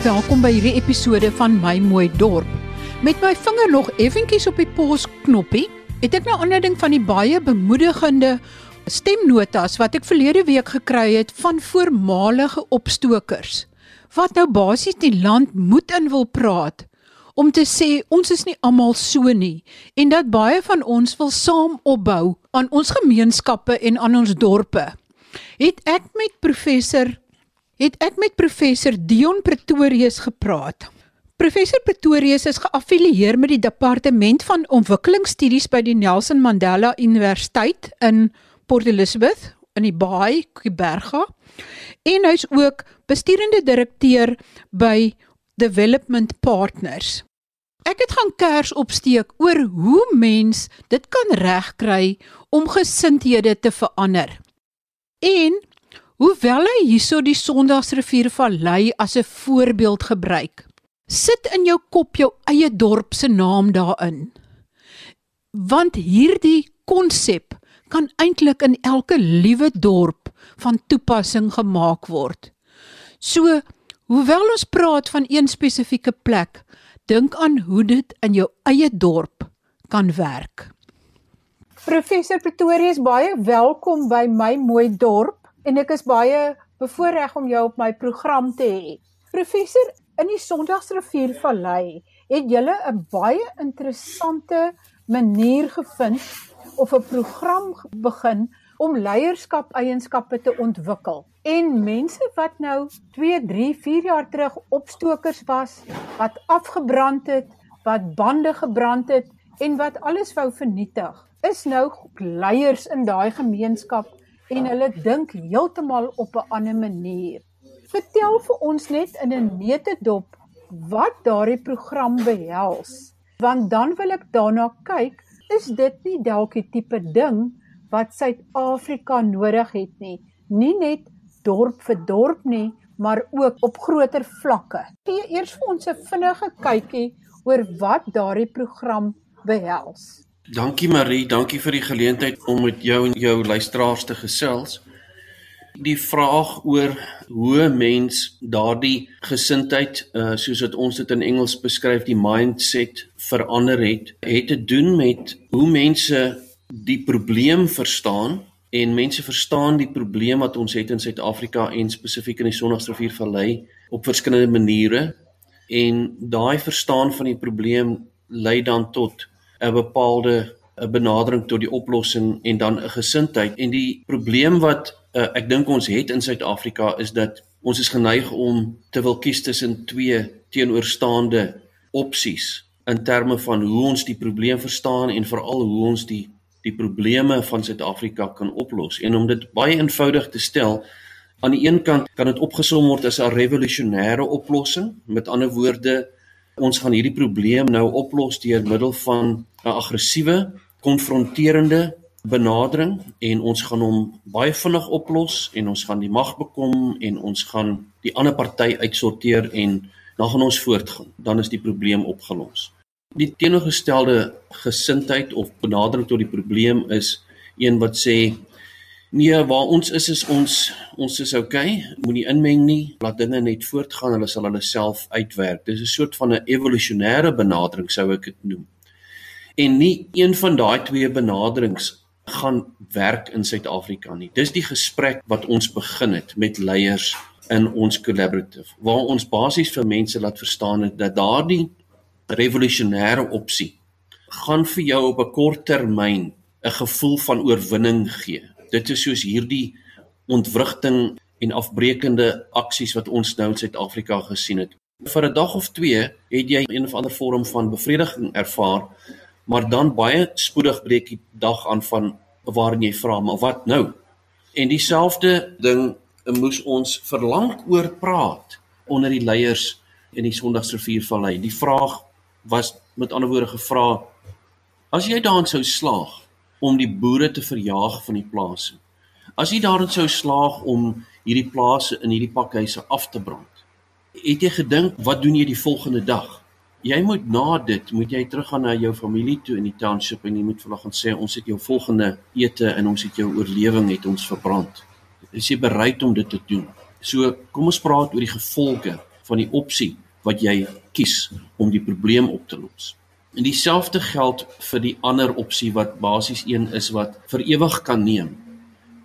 Welkom by hierdie episode van My Mooi Dorp. Met my vinger nog effentjies op die posknoppie, het ek nou aanleiding van die baie bemoedigende stemnotas wat ek verlede week gekry het van voormalige opstokers wat nou basies die land moed in wil praat om te sê ons is nie almal so nie en dat baie van ons wil saam opbou aan ons gemeenskappe en aan ons dorpe. Het ek met professor het ek met professor Dion Pretorius gepraat. Professor Pretorius is geaffilieer met die departement van ontwikkelingsstudies by die Nelson Mandela Universiteit in Port Elizabeth in die Baai, Kuiberga. En hy's ook besturende direkteur by Development Partners. Ek het gaan kers opsteek oor hoe mens dit kan regkry om gesindhede te verander. En Hoewel hy hierso die Sondagsrivier Vallei as 'n voorbeeld gebruik, sit in jou kop jou eie dorp se naam daarin. Want hierdie konsep kan eintlik in elke liewe dorp van toepassing gemaak word. So, hoewel ons praat van een spesifieke plek, dink aan hoe dit in jou eie dorp kan werk. Professor Pretorius, baie welkom by my mooi dorp en ek is baie bevoorreg om jou op my program te hê. Professor, in die Sondagsrivier Vallei het julle 'n baie interessante manier gevind of 'n program begin om leierskap eienskappe te ontwikkel. En mense wat nou 2, 3, 4 jaar terug opstokers was, wat afgebrand het, wat bande gebrand het en wat alles wou vernietig, is nou leiers in daai gemeenskap en hulle dink heeltemal op 'n ander manier. Vertel vir ons net in 'n neutedop wat daardie program behels, want dan wil ek daarna kyk, is dit nie dalk die tipe ding wat Suid-Afrika nodig het nie, nie net dorp vir dorp nie, maar ook op groter vlakke. Gee eers vir ons 'n vinnige kykie oor wat daardie program behels. Dankie Marie, dankie vir die geleentheid om met jou en jou luisteraars te gesels. Die vraag oor hoe mens daardie gesindheid, uh, soos wat ons dit in Engels beskryf, die mindset verander het, het te doen met hoe mense die probleem verstaan en mense verstaan die probleem wat ons het in Suid-Afrika en spesifiek in die Sondagsrivier Vallei op verskillende maniere en daai verstaan van die probleem lei dan tot 'n bepaalde 'n benadering tot die oplossing en dan 'n gesindheid en die probleem wat uh, ek dink ons het in Suid-Afrika is dat ons is geneig om te wil kies tussen twee teenoorstaande opsies in terme van hoe ons die probleem verstaan en veral hoe ons die die probleme van Suid-Afrika kan oplos. En om dit baie eenvoudig te stel aan die een kant kan dit opgesom word as 'n revolusionêre oplossing met ander woorde ons gaan hierdie probleem nou oplos deur middel van 'n aggressiewe, konfronterende benadering en ons gaan hom baie vinnig oplos en ons gaan die mag bekom en ons gaan die ander party uitsorteer en dan gaan ons voortgaan. Dan is die probleem opgelos. Die teenoorgestelde gesindheid of benadering tot die probleem is een wat sê Nee, waar ons is is ons ons is okay. Moenie inmeng nie. Laat dinge net voortgaan. Hulle sal hulle self uitwerk. Dis 'n soort van 'n evolusionêre benadering sou ek dit noem. En nie een van daai twee benaderings gaan werk in Suid-Afrika nie. Dis die gesprek wat ons begin het met leiers in ons collaborative waar ons basies vir mense laat verstaan het dat daardie revolusionêre opsie gaan vir jou op 'n kort termyn 'n gevoel van oorwinning gee dit is soos hierdie ontwrigting en afbreekende aksies wat ons nou in Suid-Afrika gesien het. Vir 'n dag of 2 het jy een of ander vorm van bevrediging ervaar, maar dan baie spoedig breek die dag aan van waarin jy vra, maar wat nou? En dieselfde ding moes ons verlang oor praat onder die leiers in die Sondagsrivier Vallei. Die vraag was met ander woorde gevra: As jy daarin sou slaag, om die boere te verjaag van die plase. As jy daarin sou slaag om hierdie plase in hierdie pakhuise af te brand, het jy gedink wat doen jy die volgende dag? Jy moet na dit, moet jy teruggaan na jou familie toe in die township en jy moet vir hulle gaan sê ons het jou volgende ete en ons het jou oorlewing het ons verbrand. Is jy bereid om dit te doen? So kom ons praat oor die gevolge van die opsie wat jy kies om die probleem op te los. En dieselfde geld vir die ander opsie wat basies een is wat vir ewig kan neem.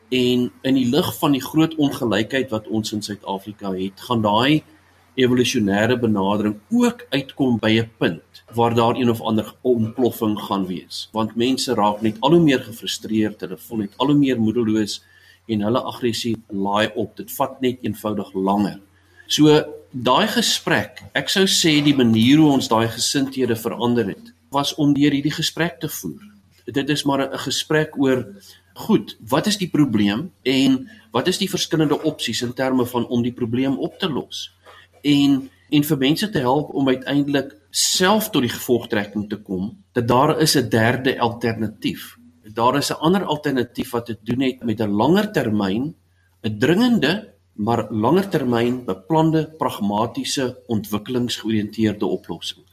En in die lig van die groot ongelykheid wat ons in Suid-Afrika het, gaan daai evolusionêre benadering ook uitkom by 'n punt waar daar een of ander ontploffing gaan wees. Want mense raak net al hoe meer gefrustreerd, hulle voel net al hoe meer moedeloos en hulle aggressie laai op. Dit vat net eenvoudig langer. So daai gesprek, ek sou sê die manier hoe ons daai gesindhede verander het, was om deur hierdie gesprek te voer. Dit is maar 'n gesprek oor goed, wat is die probleem en wat is die verskillende opsies in terme van om die probleem op te los? en en vir mense te help om uiteindelik self tot die gevolgtrekking te kom dat daar is 'n derde alternatief. Daar is 'n ander alternatief wat te doen het met 'n langer termyn, 'n dringende maar langer termyn beplande pragmatiese ontwikkelingsgeoriënteerde oplossing.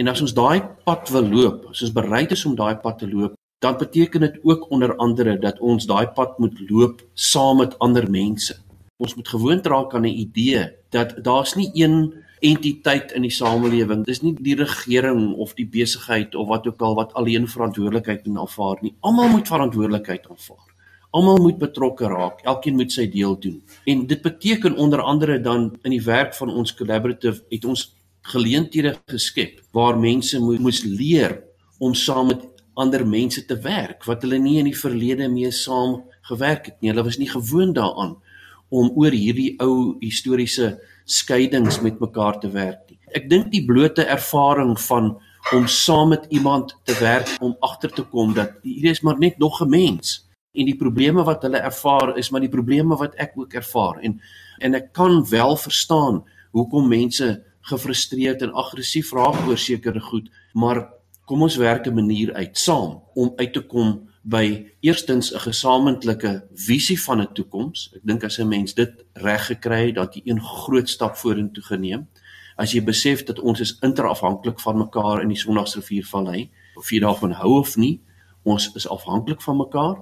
En as ons daai pad wil loop, as ons bereid is om daai pad te loop, dan beteken dit ook onder andere dat ons daai pad moet loop saam met ander mense. Ons moet gewoond raak aan 'n idee dat daar's nie een entiteit in die samelewing. Dis nie die regering of die besigheid of wat ook al wat alleen verantwoordelikheid moet aanvaar nie. Almal moet verantwoordelikheid aanvaar. Almal moet betrokke raak. Elkeen moet sy deel doen. En dit beteken onder andere dan in die werk van ons collaborative het ons geleenthede geskep waar mense moes leer om saam met ander mense te werk wat hulle nie in die verlede mee saam gewerk het nie. Hulle was nie gewoond daaraan om oor hierdie ou historiese skeidings met mekaar te werk nie. Ek dink die blote ervaring van om saam met iemand te werk om agter te kom dat hier is maar net nog 'n mens en die probleme wat hulle ervaar is maar die probleme wat ek ook ervaar en en ek kan wel verstaan hoekom mense gefrustreerd en aggressief raak oor sekere goed maar kom ons werk 'n manier uit saam om uit te kom by eerstens 'n gesamentlike visie van 'n toekoms. Ek dink as 'n mens dit reg gekry het, dat jy een groot stap vorentoe geneem. As jy besef dat ons is interafhanklik van mekaar in die Sondagsriviervallei, of jy daarvan hou of nie, ons is afhanklik van mekaar.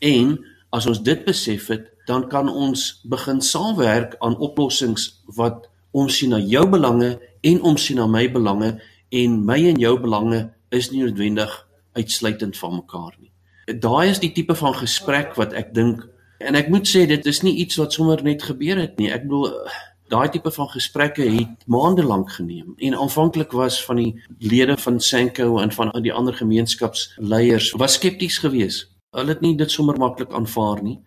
En as ons dit besef het, dan kan ons begin saamwerk aan oplossings wat ons sien na jou belange en ons sien na my belange en my en jou belange is nie noodwendig uitsluitend van mekaar nie daai is die tipe van gesprek wat ek dink en ek moet sê dit is nie iets wat sommer net gebeur het nie. Ek bedoel daai tipe van gesprekke het maande lank geneem en aanvanklik was van die lede van Sanko en van die ander gemeenskapsleiers was skepties geweest. Hulle het nie dit sommer maklik aanvaar nie.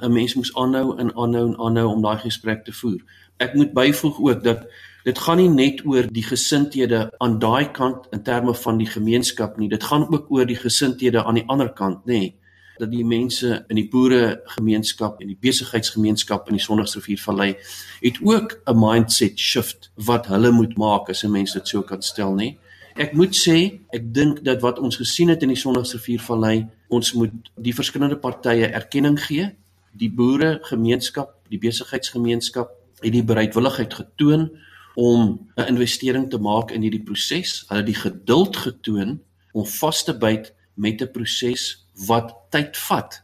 'n Mens moes aanhou en aanhou en aanhou om daai gesprek te voer. Ek moet byvoeg ook dat dit gaan nie net oor die gesindhede aan daai kant in terme van die gemeenskap nie. Dit gaan ook oor die gesindhede aan die ander kant, nê. Nee, dat die mense in die boere gemeenskap en die besigheidsgemeenskap in die Sondagsriviervallei het ook 'n mindset shift wat hulle moet maak as 'n mens dit sou kan stel, nê. Ek moet sê, ek dink dat wat ons gesien het in die Sondagsriviervallei, ons moet die verskillende partye erkenning gee. Die boere gemeenskap, die besigheidsgemeenskap het die bereidwilligheid getoon om 'n investering te maak in hierdie proses. Hulle het die geduld getoon om vas te byt met 'n proses wat tyd vat.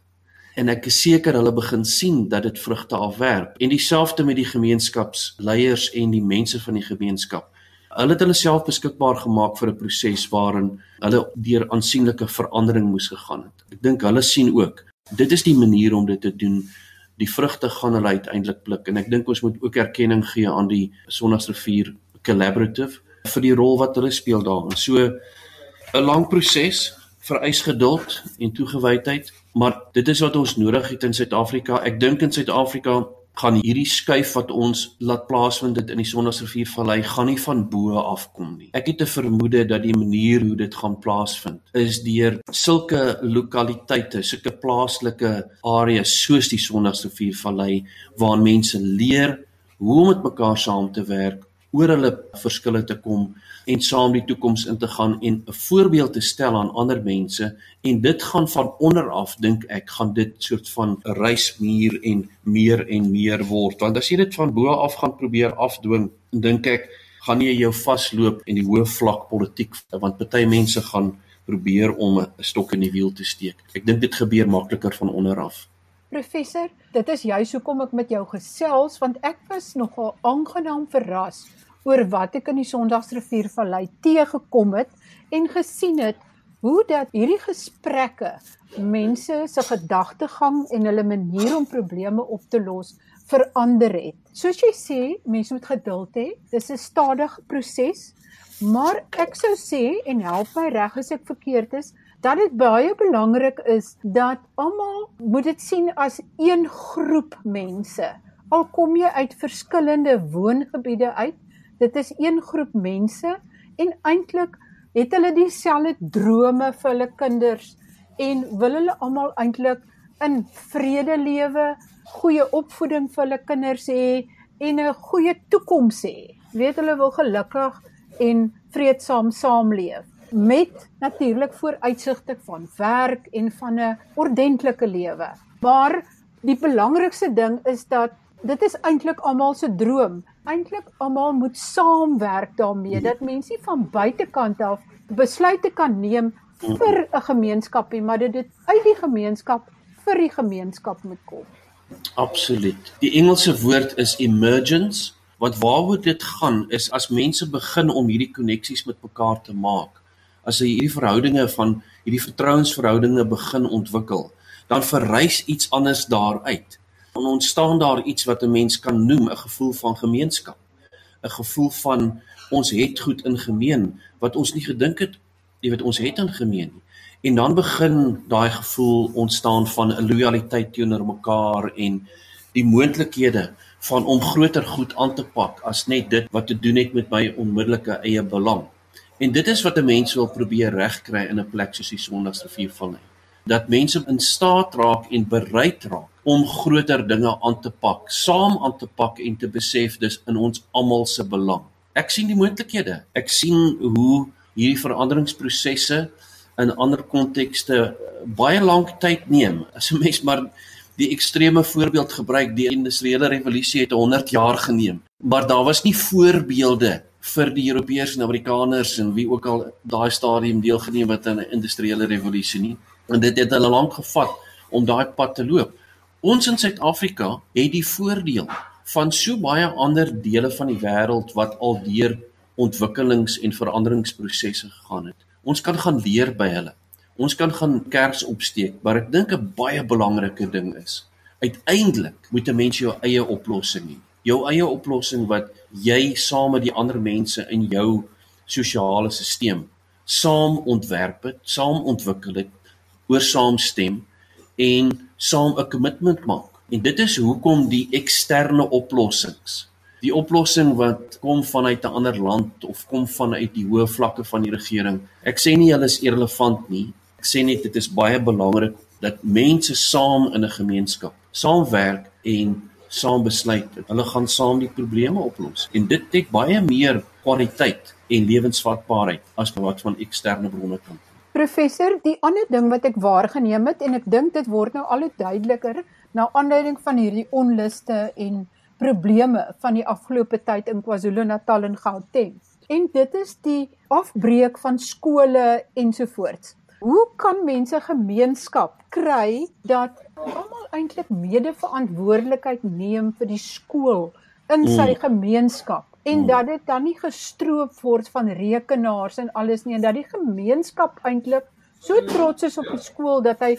En ek is seker hulle begin sien dat dit vrugte afwerp. En dieselfde met die gemeenskapsleiers en die mense van die gemeenskap. Hulle het hulle self beskikbaar gemaak vir 'n proses waarin hulle deur aansienlike verandering moes gegaan het. Ek dink hulle sien ook dit is die manier om dit te doen die vrugte gaan hulle uiteindelik pluk en ek dink ons moet ook erkenning gee aan die Sondagsrivier Collaborative vir die rol wat hulle speel daarin. So 'n lang proses vereis geduld en toegewydheid, maar dit is wat ons nodig het in Suid-Afrika. Ek dink in Suid-Afrika gaan hierdie skuif wat ons laat plaasvind dit in die Sondagsriviervallei gaan nie van bo af kom nie. Ek het 'n vermoede dat die manier hoe dit gaan plaasvind is deur sulke lokaliteite, sulke plaaslike areas soos die Sondagsriviervallei waar mense leer hoe om met mekaar saam te werk, oor hulle verskille te kom en saam die toekoms in te gaan en 'n voorbeeld te stel aan ander mense. En dit gaan van onder af dink ek gaan dit soort van 'n reismuur en meer en meer word. Want as jy dit van bo af gaan probeer afdwing dink ek gaan jy jou vasloop in die hoë vlak politiek want party mense gaan probeer om 'n stok in die wiel te steek. Ek dink dit gebeur makliker van onder af. Professor, dit is juist hoekom ek met jou gesels want ek was nogal aangenaam verras oor wat ek in die Sondagsriviervallei teëgekom het en gesien het hoe dat hierdie gesprekke mense se gedagtegang en hulle manier om probleme op te los verander het. Soos jy sê, mense moet geduld hê. Dis 'n stadige proses, maar ek sou sê en help my reg as ek verkeerd is, dat dit baie belangrik is dat almal moet dit sien as een groep mense. Al kom jy uit verskillende woongebiede uit, dit is een groep mense en eintlik het hulle dieselfde drome vir hulle kinders en wil hulle almal eintlik in vrede lewe, goeie opvoeding vir hulle kinders hê en 'n goeie toekoms hê. Weet hulle wil gelukkig en vreedsaam saamleef met natuurlik vooruitsigte van werk en van 'n ordentlike lewe. Maar die belangrikste ding is dat dit is eintlik almal se droom eintlik almal moet saamwerk daarmee dat mense nie van buitekant af besluite kan neem vir 'n gemeenskap nie, maar dit dit uit die gemeenskap vir die gemeenskap moet kom. Absoluut. Die Engelse woord is emergence. Wat waaroor dit gaan is as mense begin om hierdie koneksies met mekaar te maak. As jy hierdie verhoudinge van hierdie vertrouensverhoudinge begin ontwikkel, dan verrys iets anders daaruit dan ontstaan daar iets wat 'n mens kan noem 'n gevoel van gemeenskap. 'n Gevoel van ons het goed in gemeen wat ons nie gedink het jy weet ons het in gemeen nie. En dan begin daai gevoel ontstaan van 'n lojaliteit teenoor mekaar en die moontlikhede van om groter goed aan te pak as net dit wat te doen het met my onmiddellike eie belang. En dit is wat 'n mens wil probeer regkry in 'n plek soos die Sondagsrivier van dat mense in staat raak en bereid raak om groter dinge aan te pak, saam aan te pak en te besef dis in ons almal se belang. Ek sien die moontlikhede. Ek sien hoe hierdie veranderingsprosesse in ander kontekste baie lank tyd neem. As 'n mens maar die ekstreme voorbeeld gebruik, die industriële revolusie het 100 jaar geneem, maar daar was nie voorbeelde vir die Europeërs en Amerikaners en wie ook al daai stadium deelgeneem het aan 'n industriële revolusie nie. En dit het hulle lank gevat om daai pad te loop. Ons in Suid-Afrika het die voordeel van so baie ander dele van die wêreld wat al deur ontwikkelings- en veranderingsprosesse gegaan het. Ons kan gaan leer by hulle. Ons kan gaan kers opsteek, maar ek dink 'n baie belangrike ding is, uiteindelik moet 'n mens jou eie oplossing hê. Jou eie oplossing wat jy saam met die ander mense in jou sosiale stelsel saam ontwerp het, saam ontwikkel het, oor saamstem en saam 'n kommitment maak. En dit is hoekom die eksterne oplossings, die oplossing wat kom vanuit 'n ander land of kom vanuit die hoë vlakke van die regering. Ek sê nie hulle is irrelevant nie. Ek sê net dit is baie belangrik dat mense saam in 'n gemeenskap saamwerk en saam besluit. Hulle gaan saam die probleme oplos. En dit het baie meer kwaliteit en lewensvatbaarheid as wat van eksterne bronne kom. Professor, die ander ding wat ek waargeneem het en ek dink dit word nou al hoe duideliker na aanleiding van hierdie onluste en probleme van die afgelope tyd in KwaZulu-Natal en Gauteng. En dit is die afbreek van skole ensovoorts. Hoe kan mense gemeenskap kry dat almal eintlik mede-verantwoordelikheid neem vir die skool in sy mm. gemeenskap? En hmm. dat dit dan nie gestroop word van rekenaars en alles nie en dat die gemeenskap eintlik so trots is op die skool dat hy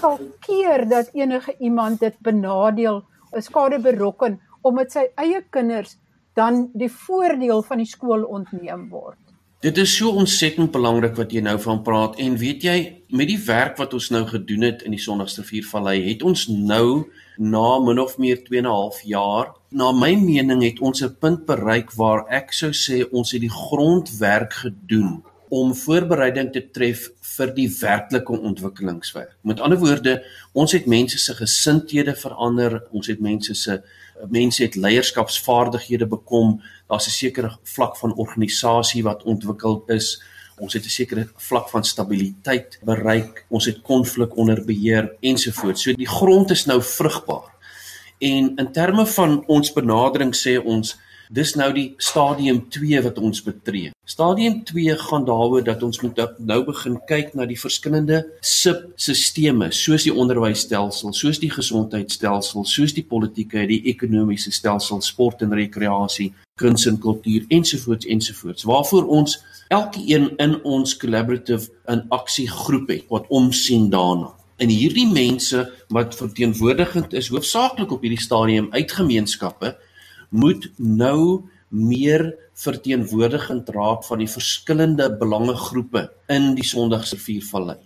sal keer dat enige iemand dit benadeel, 'n skade berokken omdat sy eie kinders dan die voordeel van die skool ontneem word. Dit is so ontsettend belangrik wat jy nou van praat en weet jy met die werk wat ons nou gedoen het in die Sondagsriviervallei het ons nou na min of meer 2 en 'n half jaar na my mening het ons 'n punt bereik waar ek sou sê ons het die grondwerk gedoen om voorbereiding te tref vir die werklike ontwikkelingswerk. Met ander woorde, ons het mense se gesindhede verander, ons het mense se mense het leierskapsvaardighede bekom, daar's 'n sekere vlak van organisasie wat ontwikkel is. Ons het 'n sekere vlak van stabiliteit bereik. Ons het konflik onder beheer ensovoorts. So die grond is nou vrugbaar. En in terme van ons benadering sê ons dis nou die stadium 2 wat ons betree. Stadium 2 gaan daaroor dat ons moet nou begin kyk na die verskillende subsisteme soos die onderwysstelsel, soos die gesondheidstelsel, soos die politieke, die ekonomiese stelsel, sport en rekreasie, kuns en kultuur ensovoorts ensovoorts. Waarvoor ons elkeen in ons collaborative 'n aksiegroep het wat omsien daarna. En hierdie mense wat verteenwoordigend is hoofsaaklik op hierdie stadium uit gemeenskappe moet nou meer verteenwoordigend raak van die verskillende belangegroepe in die Sondagsriviervallei.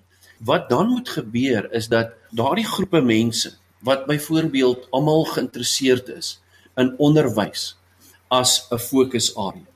Wat dan moet gebeur is dat daardie groepe mense wat byvoorbeeld almal geïnteresseerd is in onderwys as 'n fokusarea.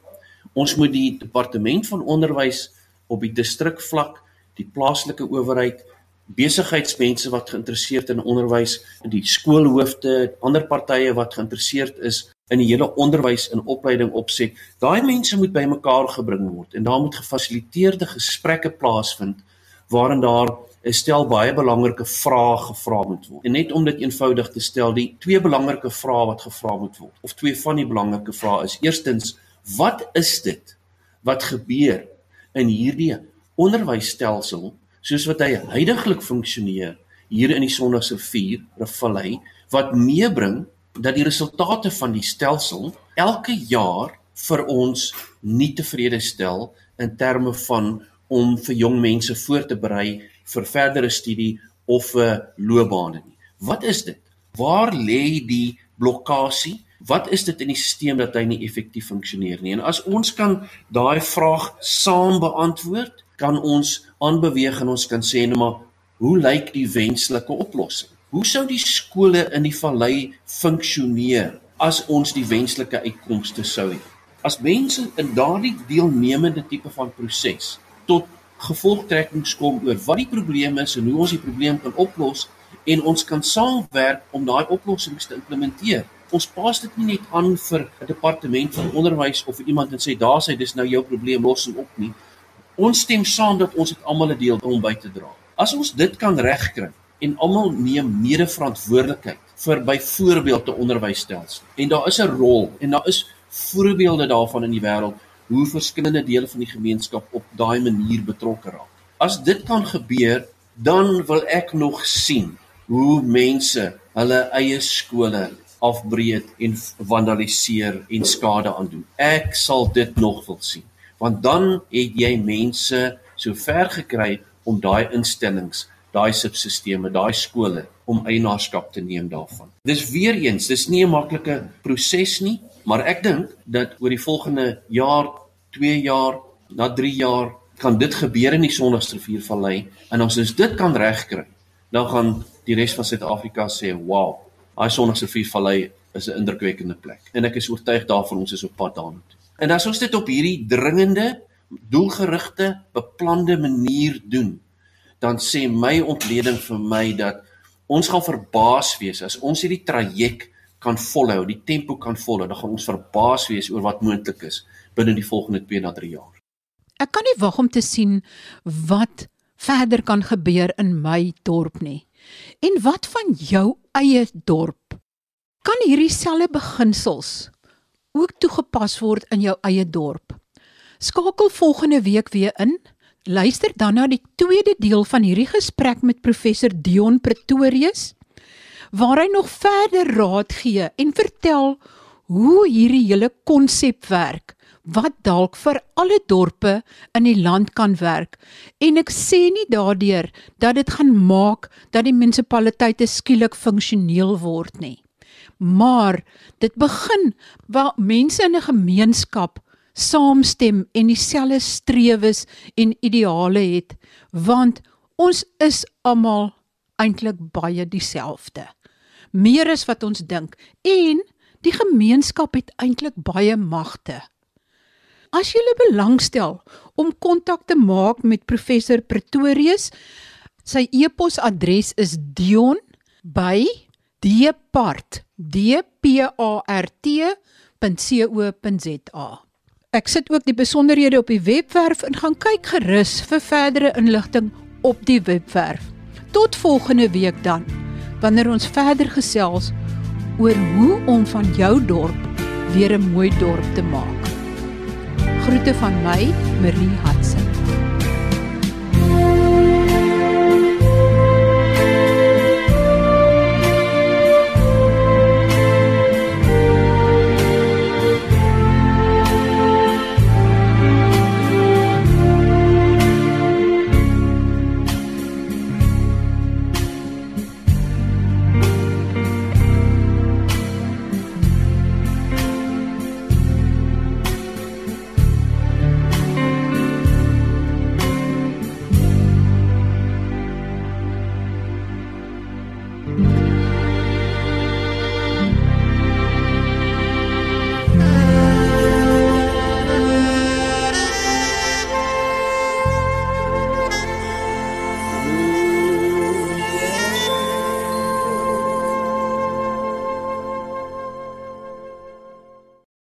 Ons moet die departement van onderwys op die distrikvlak, die plaaslike owerheid, besigheidsmense wat geïnteresseerd in onderwys, die skoolhoofde, ander partye wat geïnteresseerd is in die hele onderwys en opleiding opset. Daai mense moet bymekaar gebring word en daar moet gefasiliteerde gesprekke plaasvind waarin daar 'n stel baie belangrike vrae gevra moet word. En net om dit eenvoudig te stel, die twee belangrike vrae wat gevra moet word of twee van die belangrike vrae is: Eerstens, wat is dit wat gebeur in hierdie onderwysstelsel soos wat hy heidaglik funksioneer hier in die Sondagsrivier, Rivallei, wat meebring dat die resultate van die stelsel elke jaar vir ons nie tevrede stel in terme van om vir jong mense voor te berei vir verdere studie of vir loopbane nie. Wat is dit? Waar lê die blokkade? Wat is dit in die stelsel dat hy nie effektief funksioneer nie? En as ons kan daai vraag saam beantwoord, kan ons aanbeweeg en ons kan sê net maar hoe lyk die wenslike oplossing? Hoe sou die skole in die vallei funksioneer as ons die wenslike uitkomste sou hê? As mense in daardie deelnemende tipe van proses tot gevolgtrekkings kom oor wat die probleem is en hoe ons die probleem kan oplos en ons kan saamwerk om daai oplossings te implementeer. Ons pas dit nie net aan vir 'n departement van onderwys of vir iemand en sê daar sê dis nou jou probleem los hom op nie. Ons stem saam dat ons dit almal 'n deel om by te dra. As ons dit kan regkry, en almal neem mede-verantwoordelikheid vir byvoorbeeld 'n onderwysstelsel. En daar is 'n rol en daar is voorbeelde daarvan in die wêreld hoe verskillende dele van die gemeenskap op daai manier betrokke raak. As dit kan gebeur, dan wil ek nog sien hoe mense hulle eie skole afbreek en vandaliseer en skade aandoen. Ek sal dit nog wil sien. Want dan het jy mense so ver gekry om daai instellings daai subsisteme, daai skole om eienaarskap te neem daarvan. Dis weer eens, dis nie 'n maklike proses nie, maar ek dink dat oor die volgende jaar, 2 jaar, na 3 jaar kan dit gebeur in die Sondagsriviervallei en as ons dit kan regkry, dan gaan die res van Suid-Afrika sê, "Wow, daai Sondagsriviervallei is 'n indrukwekkende plek." En ek is oortuig daarvan ons is op pad toe. En as ons dit op hierdie dringende, doelgerigte, beplande manier doen, dan sê my ontleding vir my dat ons gaan verbaas wees as ons hierdie traject kan volhou, die tempo kan volhou, dan gaan ons verbaas wees oor wat moontlik is binne die volgende 2 na 3 jaar. Ek kan nie wag om te sien wat verder kan gebeur in my dorp nie. En wat van jou eie dorp? Kan hierdie selfde beginsels ook toegepas word in jou eie dorp? Skakel volgende week weer in Luister dan na die tweede deel van hierdie gesprek met professor Dion Pretorius waar hy nog verder raad gee en vertel hoe hierdie hele konsep werk wat dalk vir alle dorpe in die land kan werk. En ek sê nie daardeur dat dit gaan maak dat die munisipaliteite skielik funksioneel word nie. Maar dit begin waar mense in 'n gemeenskap saamstem en dieselfde strewes en ideale het want ons is almal eintlik baie dieselfde. Meer as wat ons dink en die gemeenskap het eintlik baie magte. As jy belangstel om kontak te maak met professor Pretorius sy e-posadres is dion by dpart dpart.co.za Ek sit ook die besonderhede op die webwerf en gaan kyk gerus vir verdere inligting op die webwerf. Tot volgende week dan, wanneer ons verder gesels oor hoe om van jou dorp weer 'n mooi dorp te maak. Groete van my, Marie Hudson.